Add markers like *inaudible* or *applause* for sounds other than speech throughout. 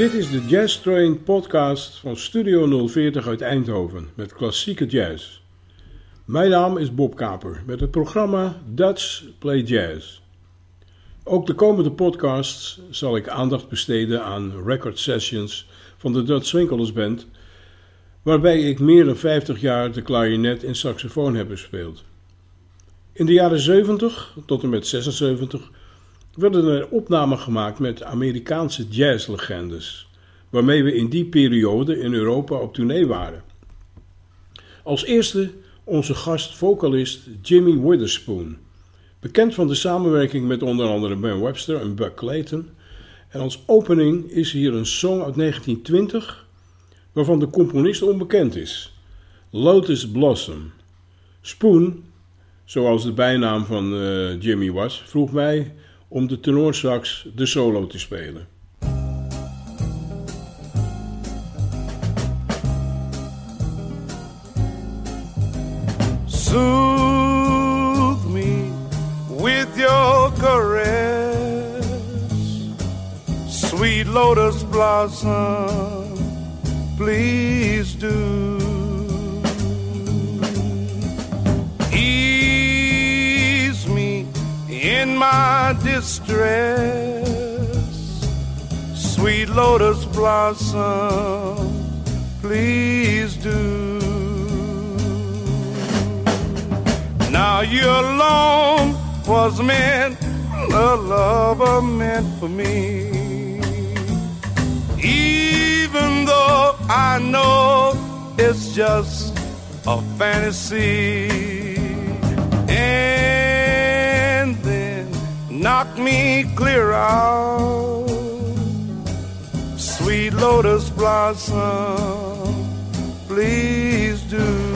Dit is de Jazz Train podcast van Studio 040 uit Eindhoven met klassieke jazz. Mijn naam is Bob Kaper met het programma Dutch Play Jazz. Ook de komende podcasts zal ik aandacht besteden aan record sessions van de Dutch Swinkelers Band, waarbij ik meer dan 50 jaar de klarinet en saxofoon heb gespeeld. In de jaren 70 tot en met 76 werden er opnamen gemaakt met Amerikaanse jazzlegendes, waarmee we in die periode in Europa op tournee waren. Als eerste onze gast-vocalist Jimmy Witherspoon, bekend van de samenwerking met onder andere Ben Webster en Buck Clayton. En als opening is hier een song uit 1920 waarvan de componist onbekend is: Lotus Blossom. Spoon, zoals de bijnaam van uh, Jimmy was, vroeg mij om de tenorsax de solo te spelen. Soothe me with your caress, sweet lotus blossom, please do. In my distress, sweet lotus blossom, please do. Now your alone was meant, a lover meant for me. Even though I know it's just a fantasy. And knock me clear out. Sweet lotus blossom, please do.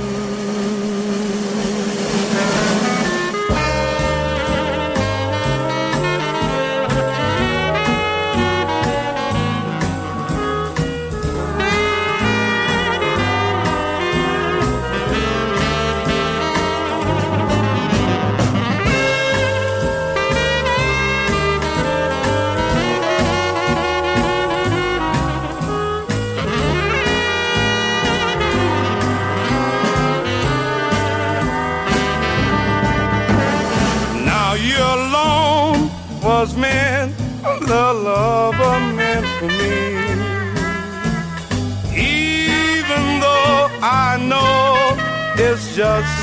For me. Even though I know it's just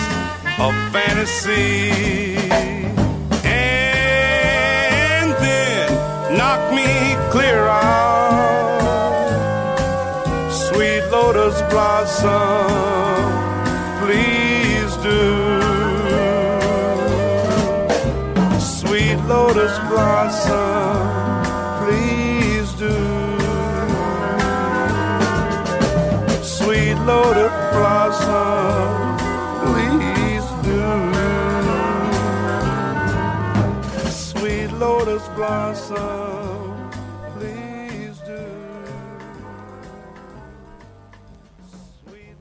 a fantasy. And then knock me clear out. Sweet lotus blossom, please do. Sweet lotus blossom, Do. Sweet lotus blossom, please do. Sweet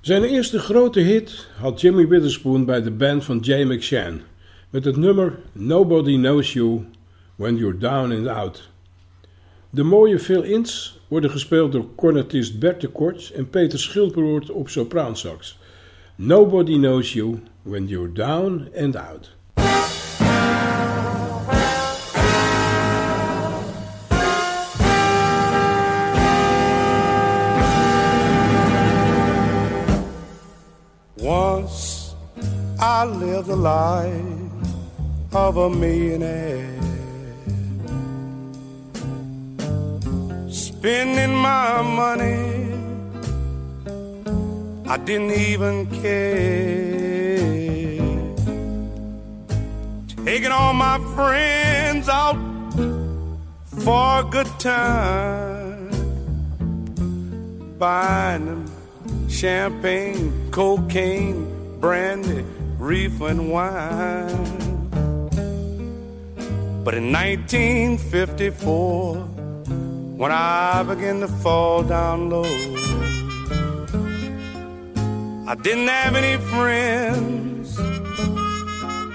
Zijn eerste grote hit had Jimmy Witherspoon bij de band van Jay McShann met het nummer Nobody Knows You When You're Down and Out. De mooie fill-ins worden gespeeld door cornetist Bert de Kort en Peter Schilperoort op sopraansax. Nobody Knows You When You're Down and Out. Once I lived the life of a millionaire, spending my money. I didn't even care. Taking all my friends out for a good time, buying them champagne, cocaine, brandy, reef, and wine. But in 1954, when I begin to fall down low, I didn't have any friends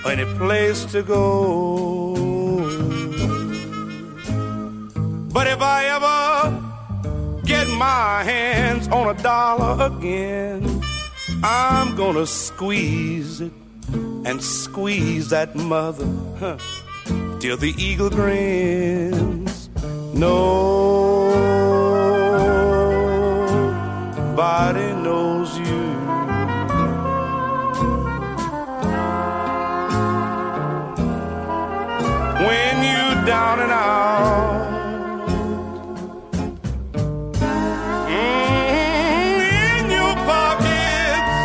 or any place to go. But if I ever get my hands on a dollar again, I'm gonna squeeze it and squeeze that mother huh, till the eagle grins. Nobody knows you. When you down and out. Mm, in your pockets,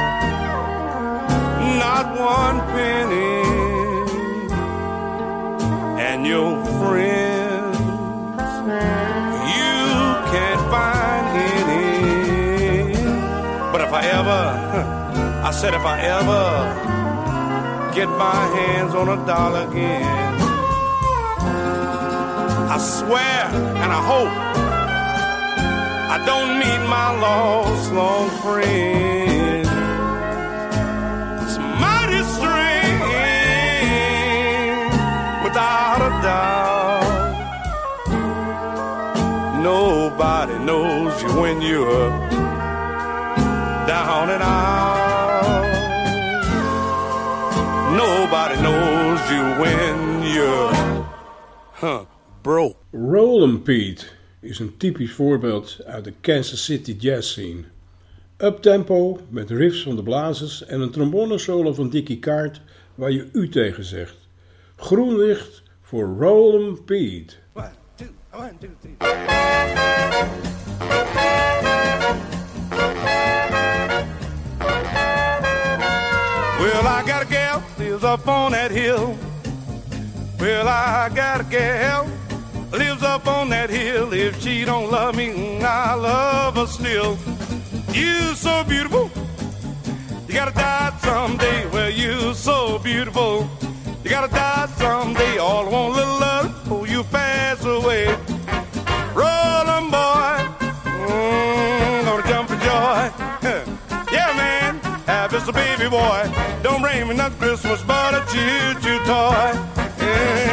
not one penny, and your I said if I ever get my hands on a dollar again. I swear and I hope I don't meet my lost long friend. It's mighty strange, without a doubt. Nobody knows you when you're down and out. Nobody knows you when you're, huh, broke. Rollin' Pete is een typisch voorbeeld uit de Kansas City jazz scene. Uptempo met riffs van de blazers en een trombonesolo van Dickie Kaart waar je u tegen zegt. Groen licht voor Rollin' Pete. One, two, one, two, three. Well, I got lives up on that hill. Well, I got a gal lives up on that hill. If she don't love me, I love her still. You so beautiful. You gotta die someday. Well, you so beautiful. You gotta die someday. All I want little love before you pass away. Rollin' boy, mm, gonna jump for joy. This a baby boy. Don't bring me no Christmas, but a choo-choo toy. Yeah.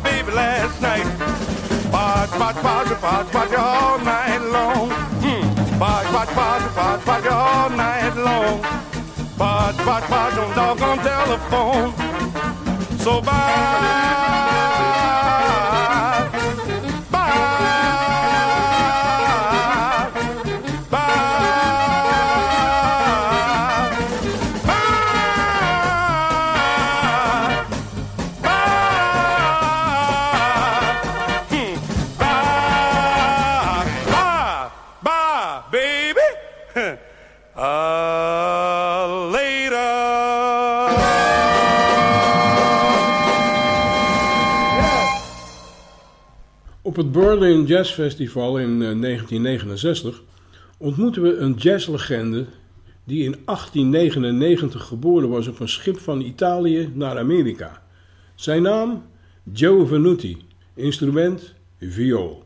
baby last night. Barge, barge, barge, barge, barge all night long. Hmm. Barge, barge, barge, barge, barge all night long. Barge, barge, barge on doggone telephone. So bye. Op het Berlin Jazz Festival in eh, 1969 ontmoeten we een jazzlegende die in 1899 geboren was op een schip van Italië naar Amerika. Zijn naam? Joe Venuti, instrument viool.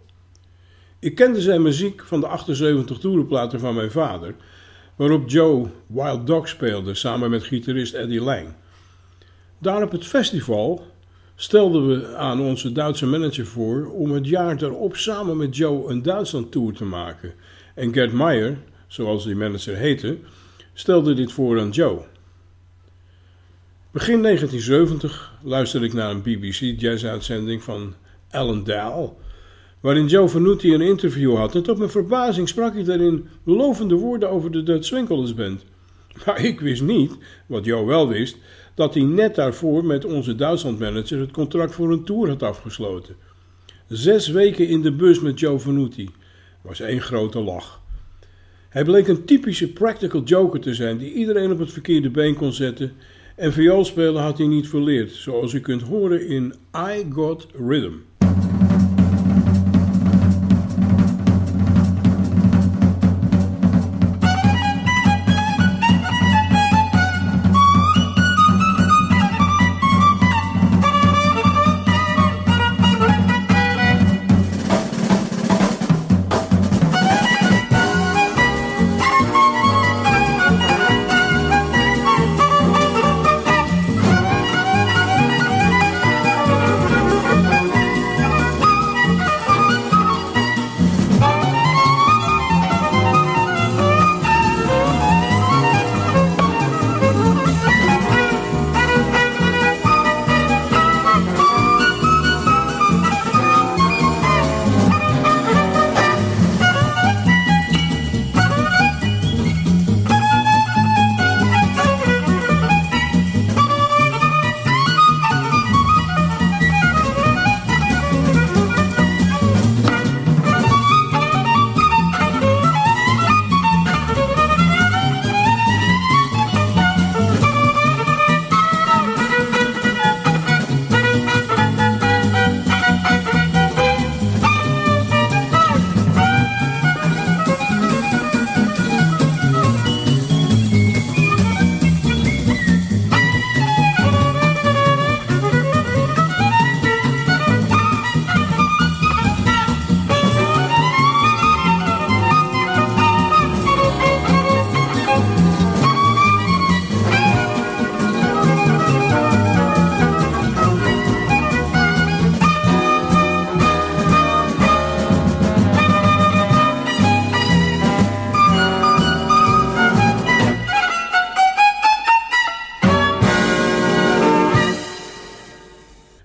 Ik kende zijn muziek van de 78 toerenplaten van mijn vader, waarop Joe Wild Dog speelde samen met gitarist Eddie Lang. Daar op het festival stelden we aan onze Duitse manager voor om het jaar erop samen met Joe een Duitsland tour te maken. En Gert Meyer, zoals die manager heette, stelde dit voor aan Joe. Begin 1970 luisterde ik naar een BBC jazz-uitzending van Alan Dale, waarin Joe Venuti een interview had. En tot mijn verbazing sprak hij daarin lovende woorden over de Dutch Swinkelers Band. Maar ik wist niet, wat Joe wel wist, dat hij net daarvoor met onze Duitslandmanager het contract voor een tour had afgesloten. Zes weken in de bus met Joe Venuti was één grote lach. Hij bleek een typische practical joker te zijn die iedereen op het verkeerde been kon zetten en vioolspelen had hij niet verleerd, zoals u kunt horen in I Got Rhythm.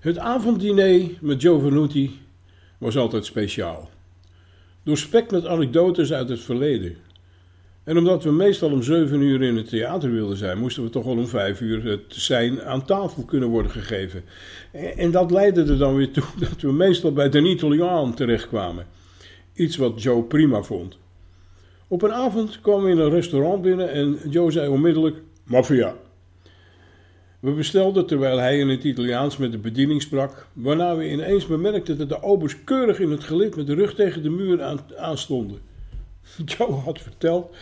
Het avonddiner met Joe Venuti was altijd speciaal. Doorspekt met anekdotes uit het verleden. En omdat we meestal om zeven uur in het theater wilden zijn, moesten we toch wel om vijf uur het zijn aan tafel kunnen worden gegeven. En dat leidde er dan weer toe *laughs* dat we meestal bij de Italiaan terechtkwamen. Iets wat Joe prima vond. Op een avond kwamen we in een restaurant binnen en Joe zei onmiddellijk: Maffia. We bestelden terwijl hij in het Italiaans met de bediening sprak, waarna we ineens bemerkten dat de obers keurig in het gelid met de rug tegen de muur aan, aanstonden. *laughs* Joe had verteld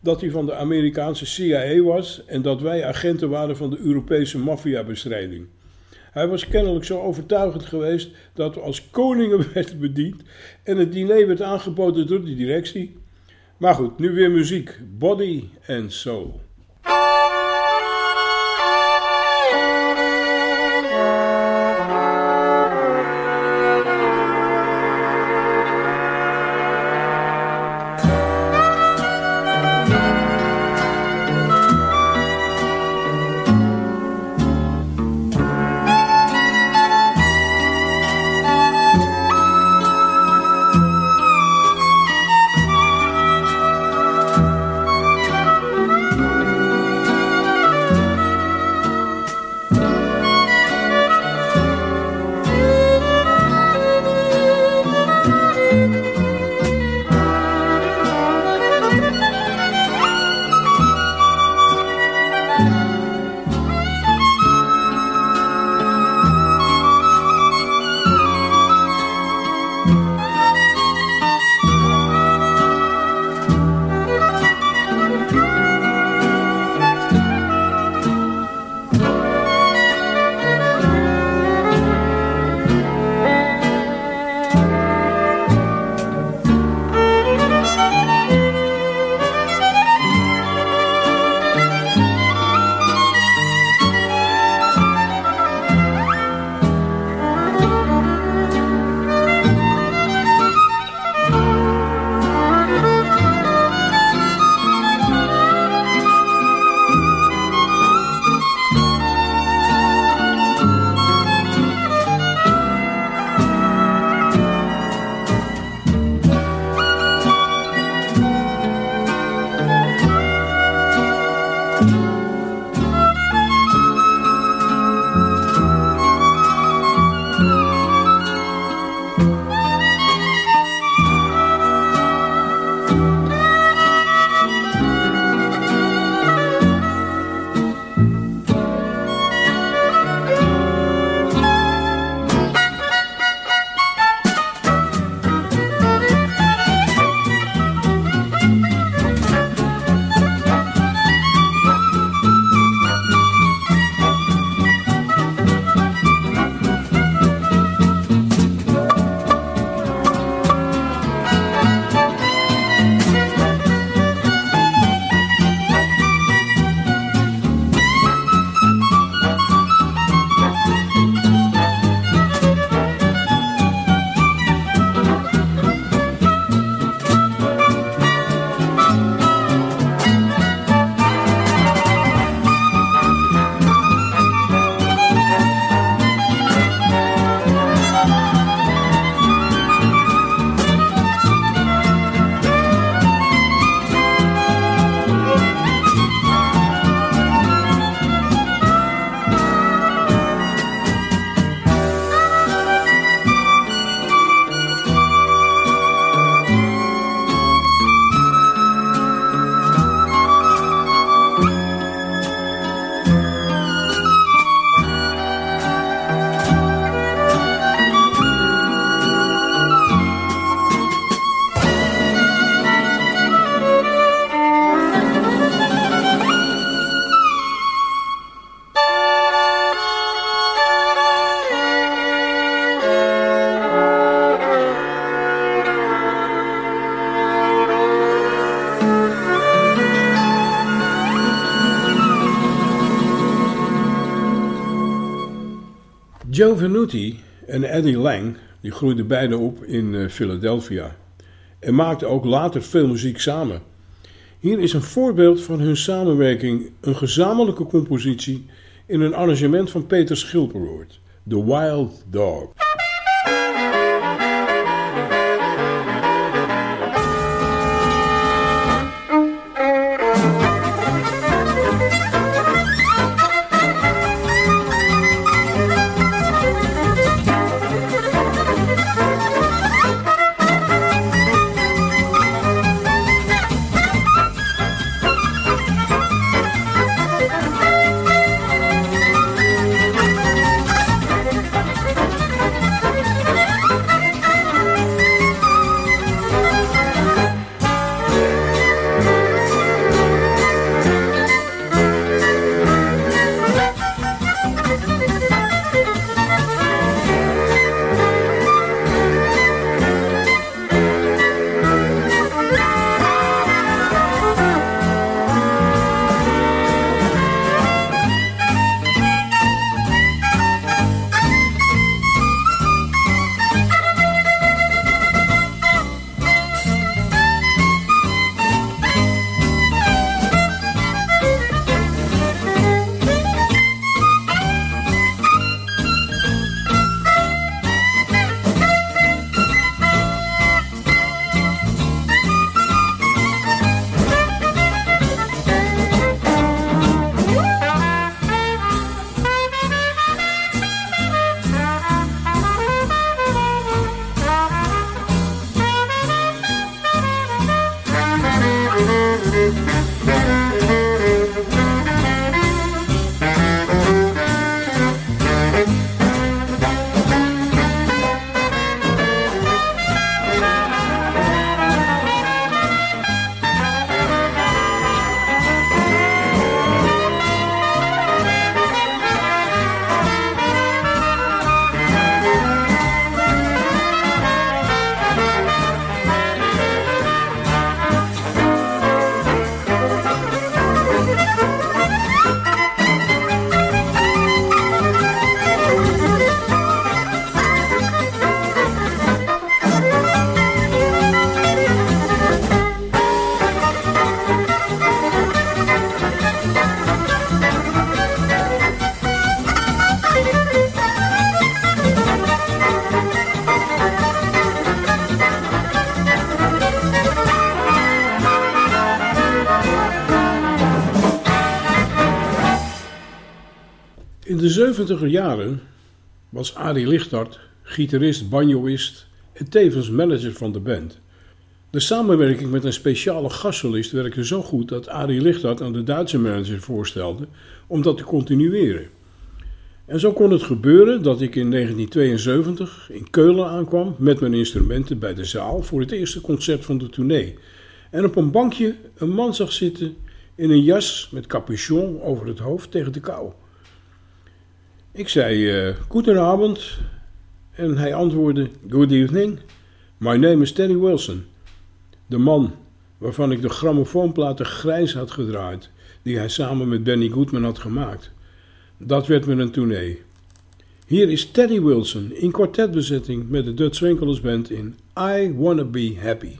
dat hij van de Amerikaanse CIA was en dat wij agenten waren van de Europese maffiabestrijding. Hij was kennelijk zo overtuigend geweest dat we als koningen *laughs* werden bediend en het diner werd aangeboden door de directie. Maar goed, nu weer muziek. Body and Soul. Joe Venuti en Eddie Lang die groeiden beide op in eh, Philadelphia en maakten ook later veel muziek samen. Hier is een voorbeeld van hun samenwerking, een gezamenlijke compositie in een arrangement van Peter Schilperoort, The Wild Dog. De 70 jaren was Arie Lichtart gitarist, banjoist en tevens manager van de band. De samenwerking met een speciale gastsolist werkte zo goed dat Arie Lichtart aan de Duitse manager voorstelde om dat te continueren. En zo kon het gebeuren dat ik in 1972 in Keulen aankwam met mijn instrumenten bij de zaal voor het eerste concert van de tournee. En op een bankje een man zag zitten in een jas met capuchon over het hoofd tegen de kou. Ik zei, uh, goedenavond. En hij antwoordde, good evening. My name is Teddy Wilson. De man waarvan ik de grammofoonplaten grijs had gedraaid, die hij samen met Benny Goodman had gemaakt. Dat werd met een tournee. Hier is Teddy Wilson in kwartetbezetting met de Dutch Winkelers Band in I Wanna Be Happy.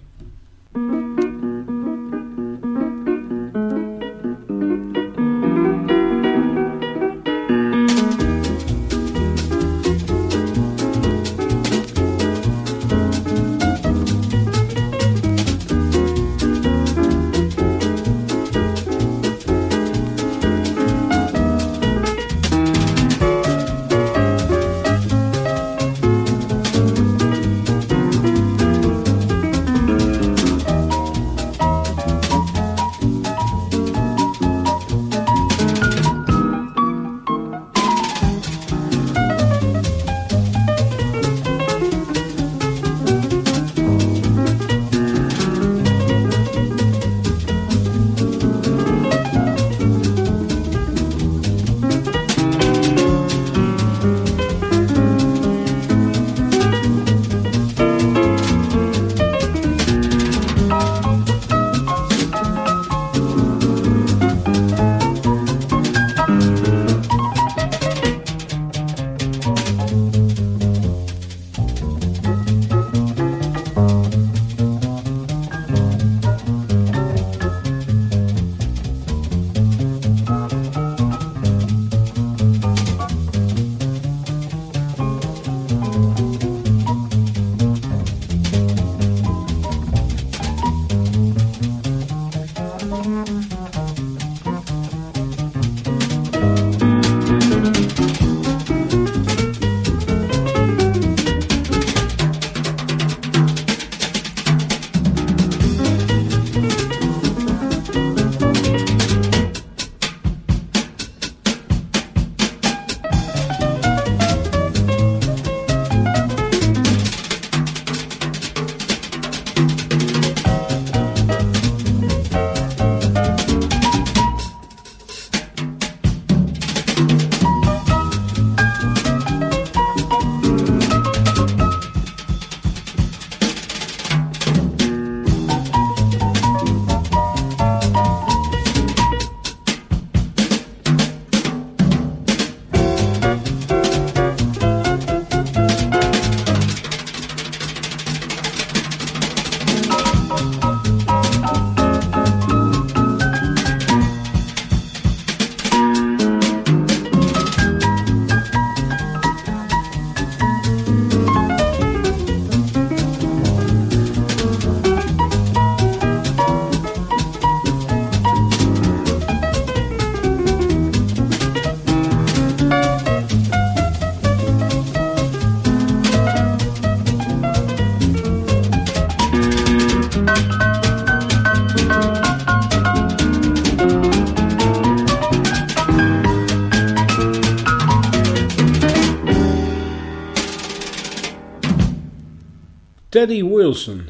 Teddy Wilson.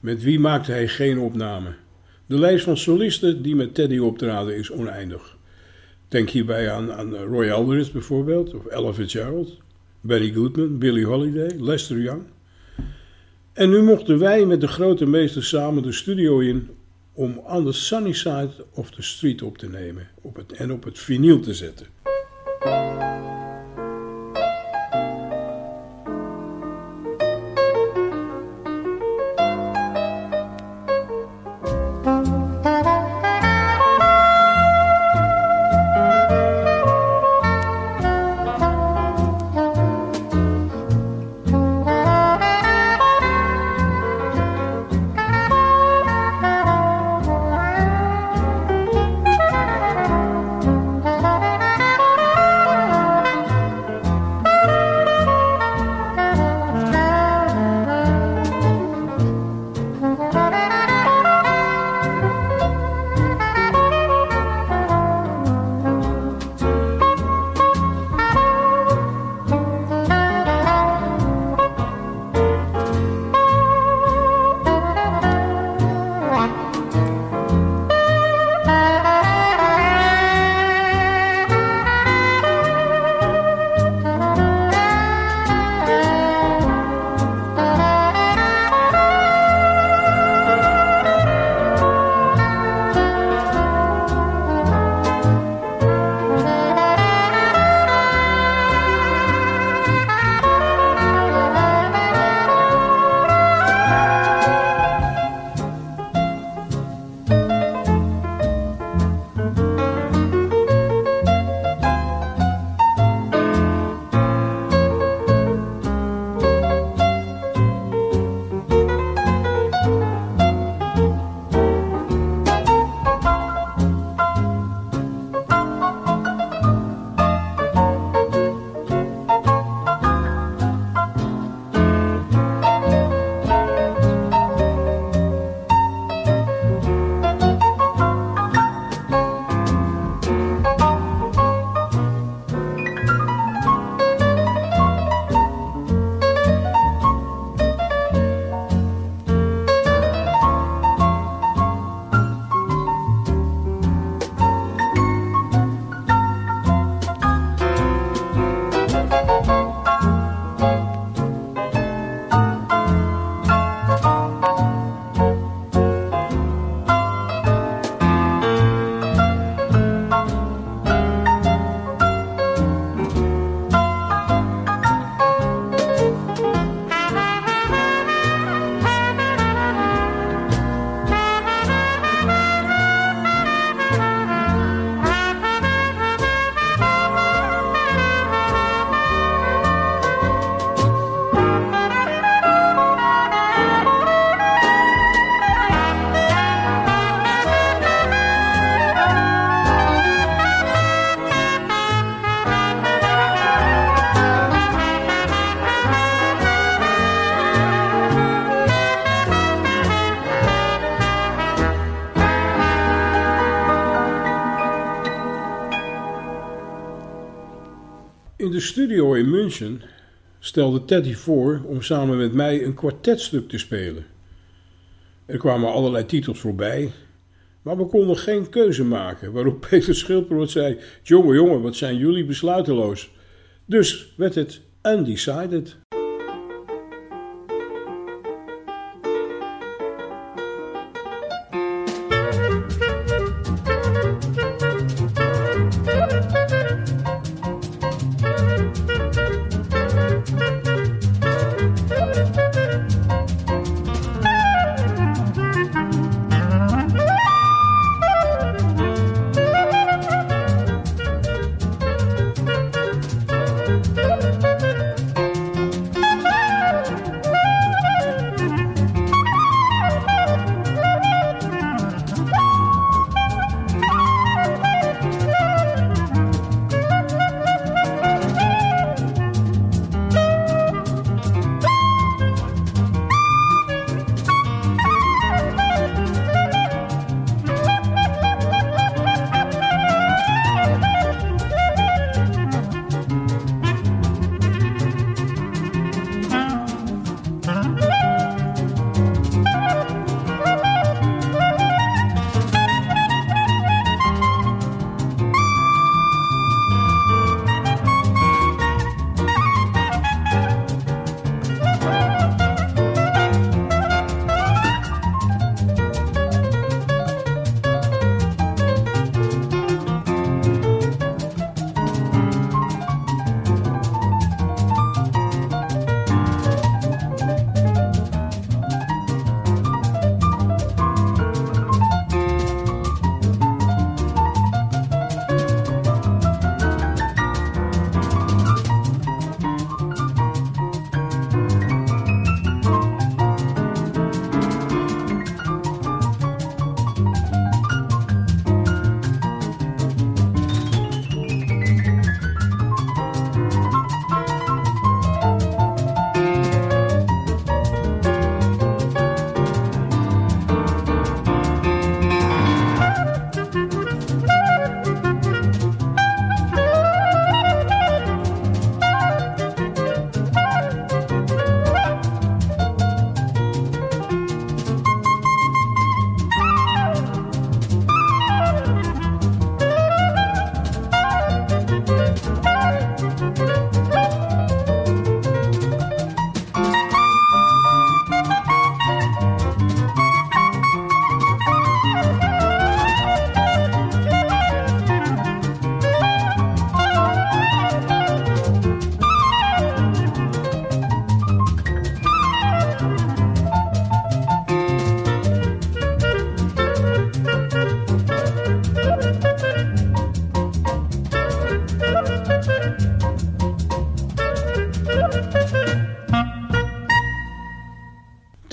Met wie maakte hij geen opname? De lijst van solisten die met Teddy optraden is oneindig. Denk hierbij aan, aan Roy Alvarez bijvoorbeeld, of Ella Fitzgerald, Barry Goodman, Billie Holiday, Lester Young. En nu mochten wij met de grote meester samen de studio in om On the Sunny Side of the Street op te nemen op het, en op het vinyl te zetten. Studio in München stelde Teddy voor om samen met mij een kwartetstuk te spelen. Er kwamen allerlei titels voorbij, maar we konden geen keuze maken, waarop *laughs* Peter Schilperoort zei: Jongen, jongen, wat zijn jullie besluiteloos? Dus werd het undecided.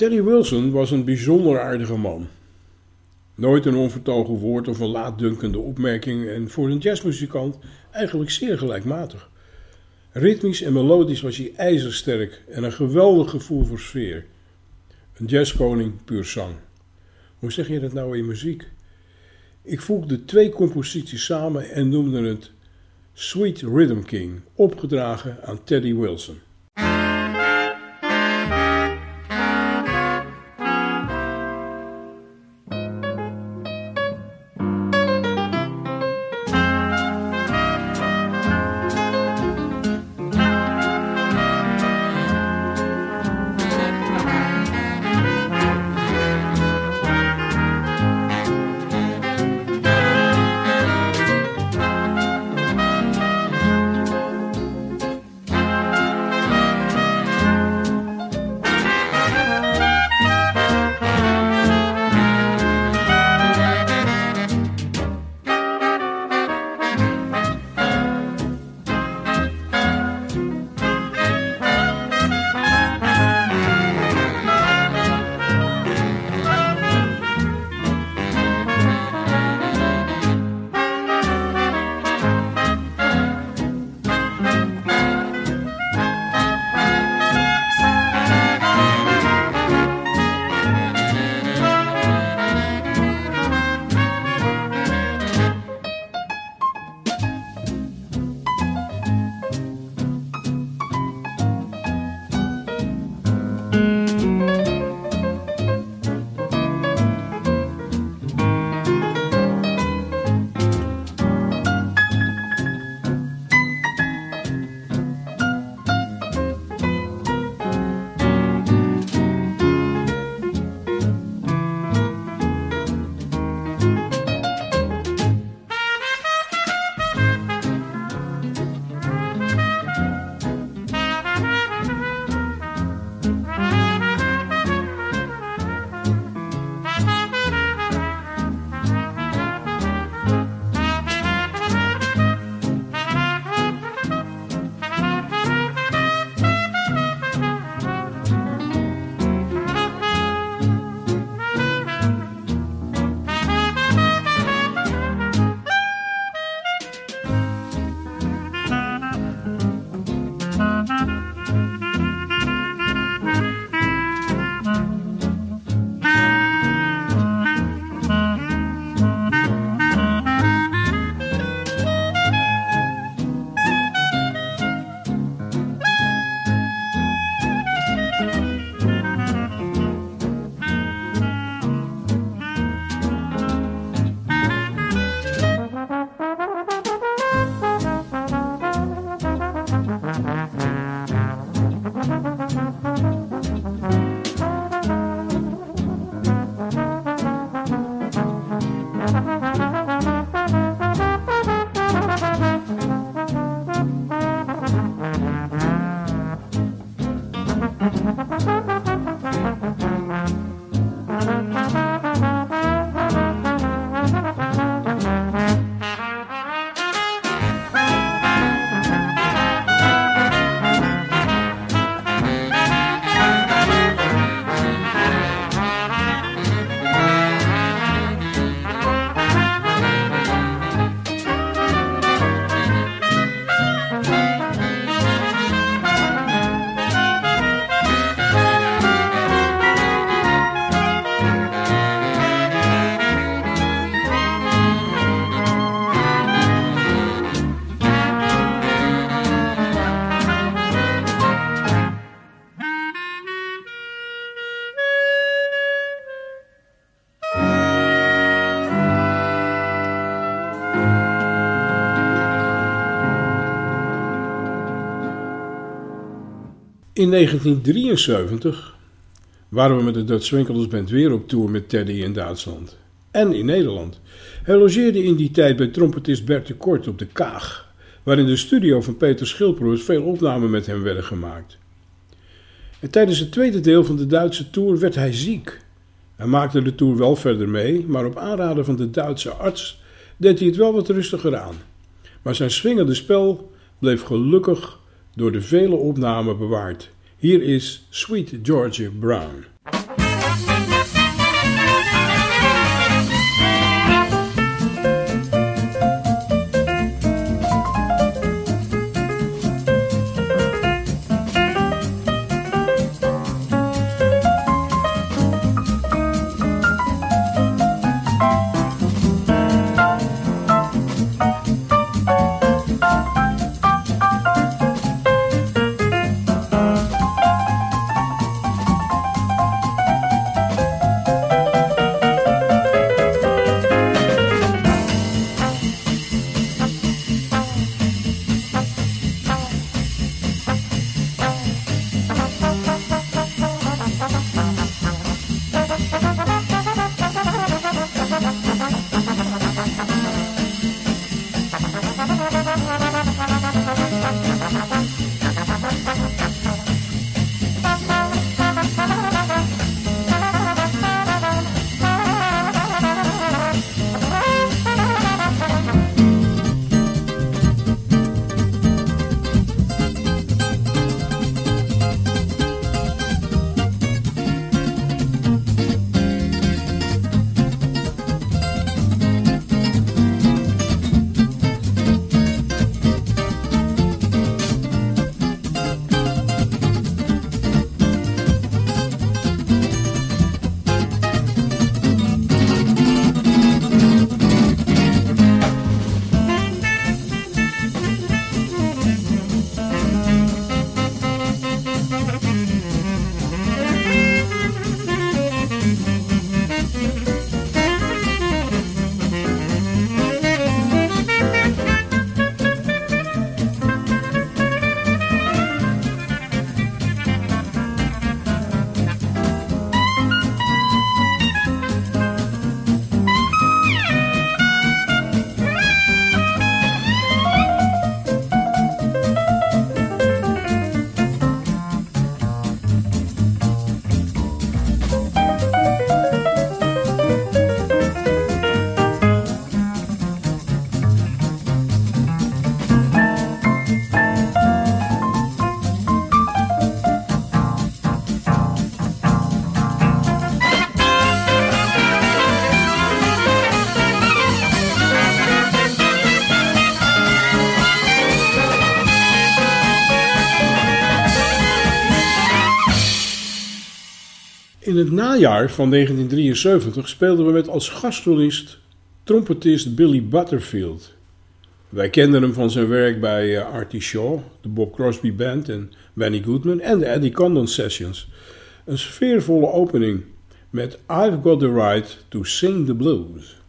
Teddy Wilson was een bijzonder aardige man. Nooit een onvertogen woord of een laatdunkende opmerking en voor een jazzmuzikant eigenlijk zeer gelijkmatig. Ritmisch en melodisch was hij ijzersterk en een geweldig gevoel voor sfeer. Een jazzkoning puur zang. Hoe zeg je dat nou in muziek? Ik voegde twee composities samen en noemde het Sweet Rhythm King, opgedragen aan Teddy Wilson. In 1973 waren we met de Dutch Swinkelers Band weer op tour met Teddy in Duitsland. En in Nederland. Hij logeerde in die tijd bij trompetist Bert de Kort op de Kaag, waar in de studio van Peter Schilproes veel opnamen met hem werden gemaakt. En tijdens het tweede deel van de Duitse tour werd hij ziek. Hij maakte de tour wel verder mee, maar op aanraden van de Duitse arts deed hij het wel wat rustiger aan. Maar zijn swingende spel bleef gelukkig door de vele opnamen bewaard. Hier is Sweet Georgia Brown. Het najaar van 1973 speelden we met als gastsolist trompetist Billy Butterfield. Wij kenden hem van zijn werk bij eh, Artie Shaw, de Bob Crosby Band en Benny Goodman en de Eddie Condon Sessions. Een sfeervolle opening met I've Got the Right to Sing the Blues.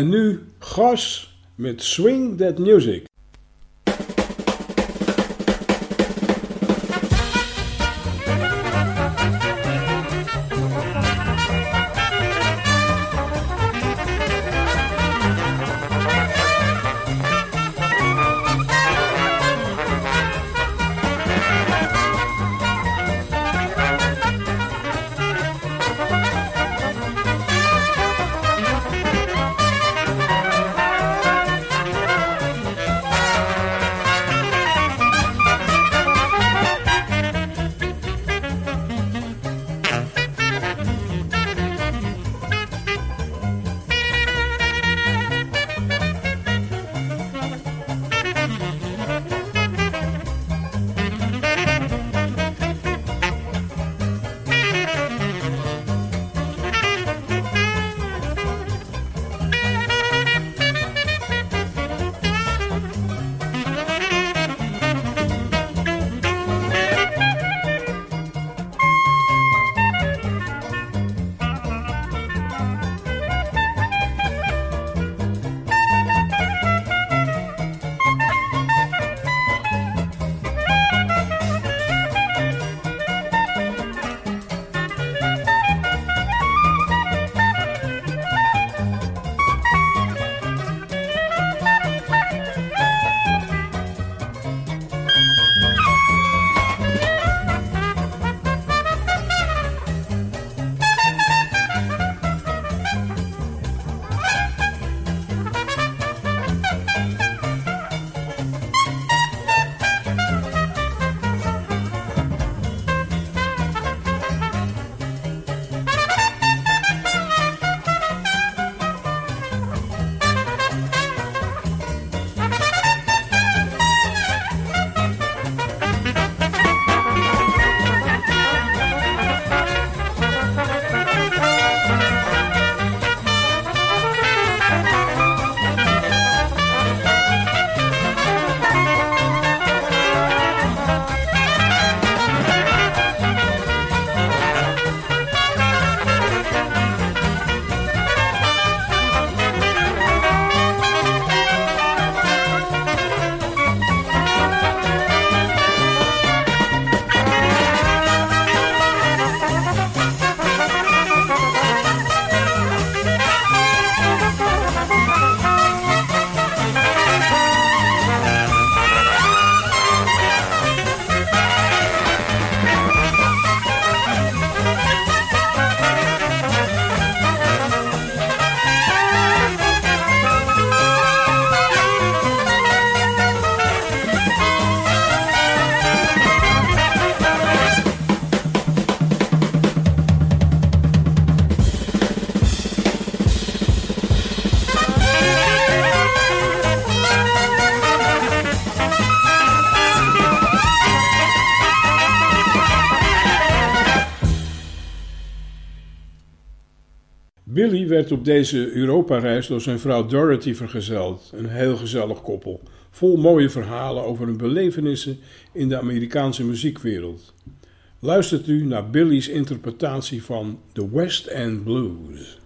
En nu gas met Swing That Music. Werd op deze Europa-reis door zijn vrouw Dorothy vergezeld. Een heel gezellig koppel, vol mooie verhalen over hun belevenissen in de Amerikaanse muziekwereld. Luistert u naar Billy's interpretatie van The West End Blues.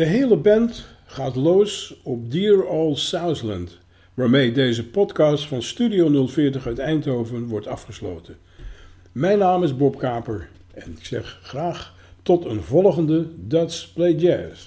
De hele band gaat los op Dear Old Southland, waarmee deze podcast van Studio 040 uit Eindhoven wordt afgesloten. Mijn naam is Bob Kaper en ik zeg graag tot een volgende Dutch Play Jazz.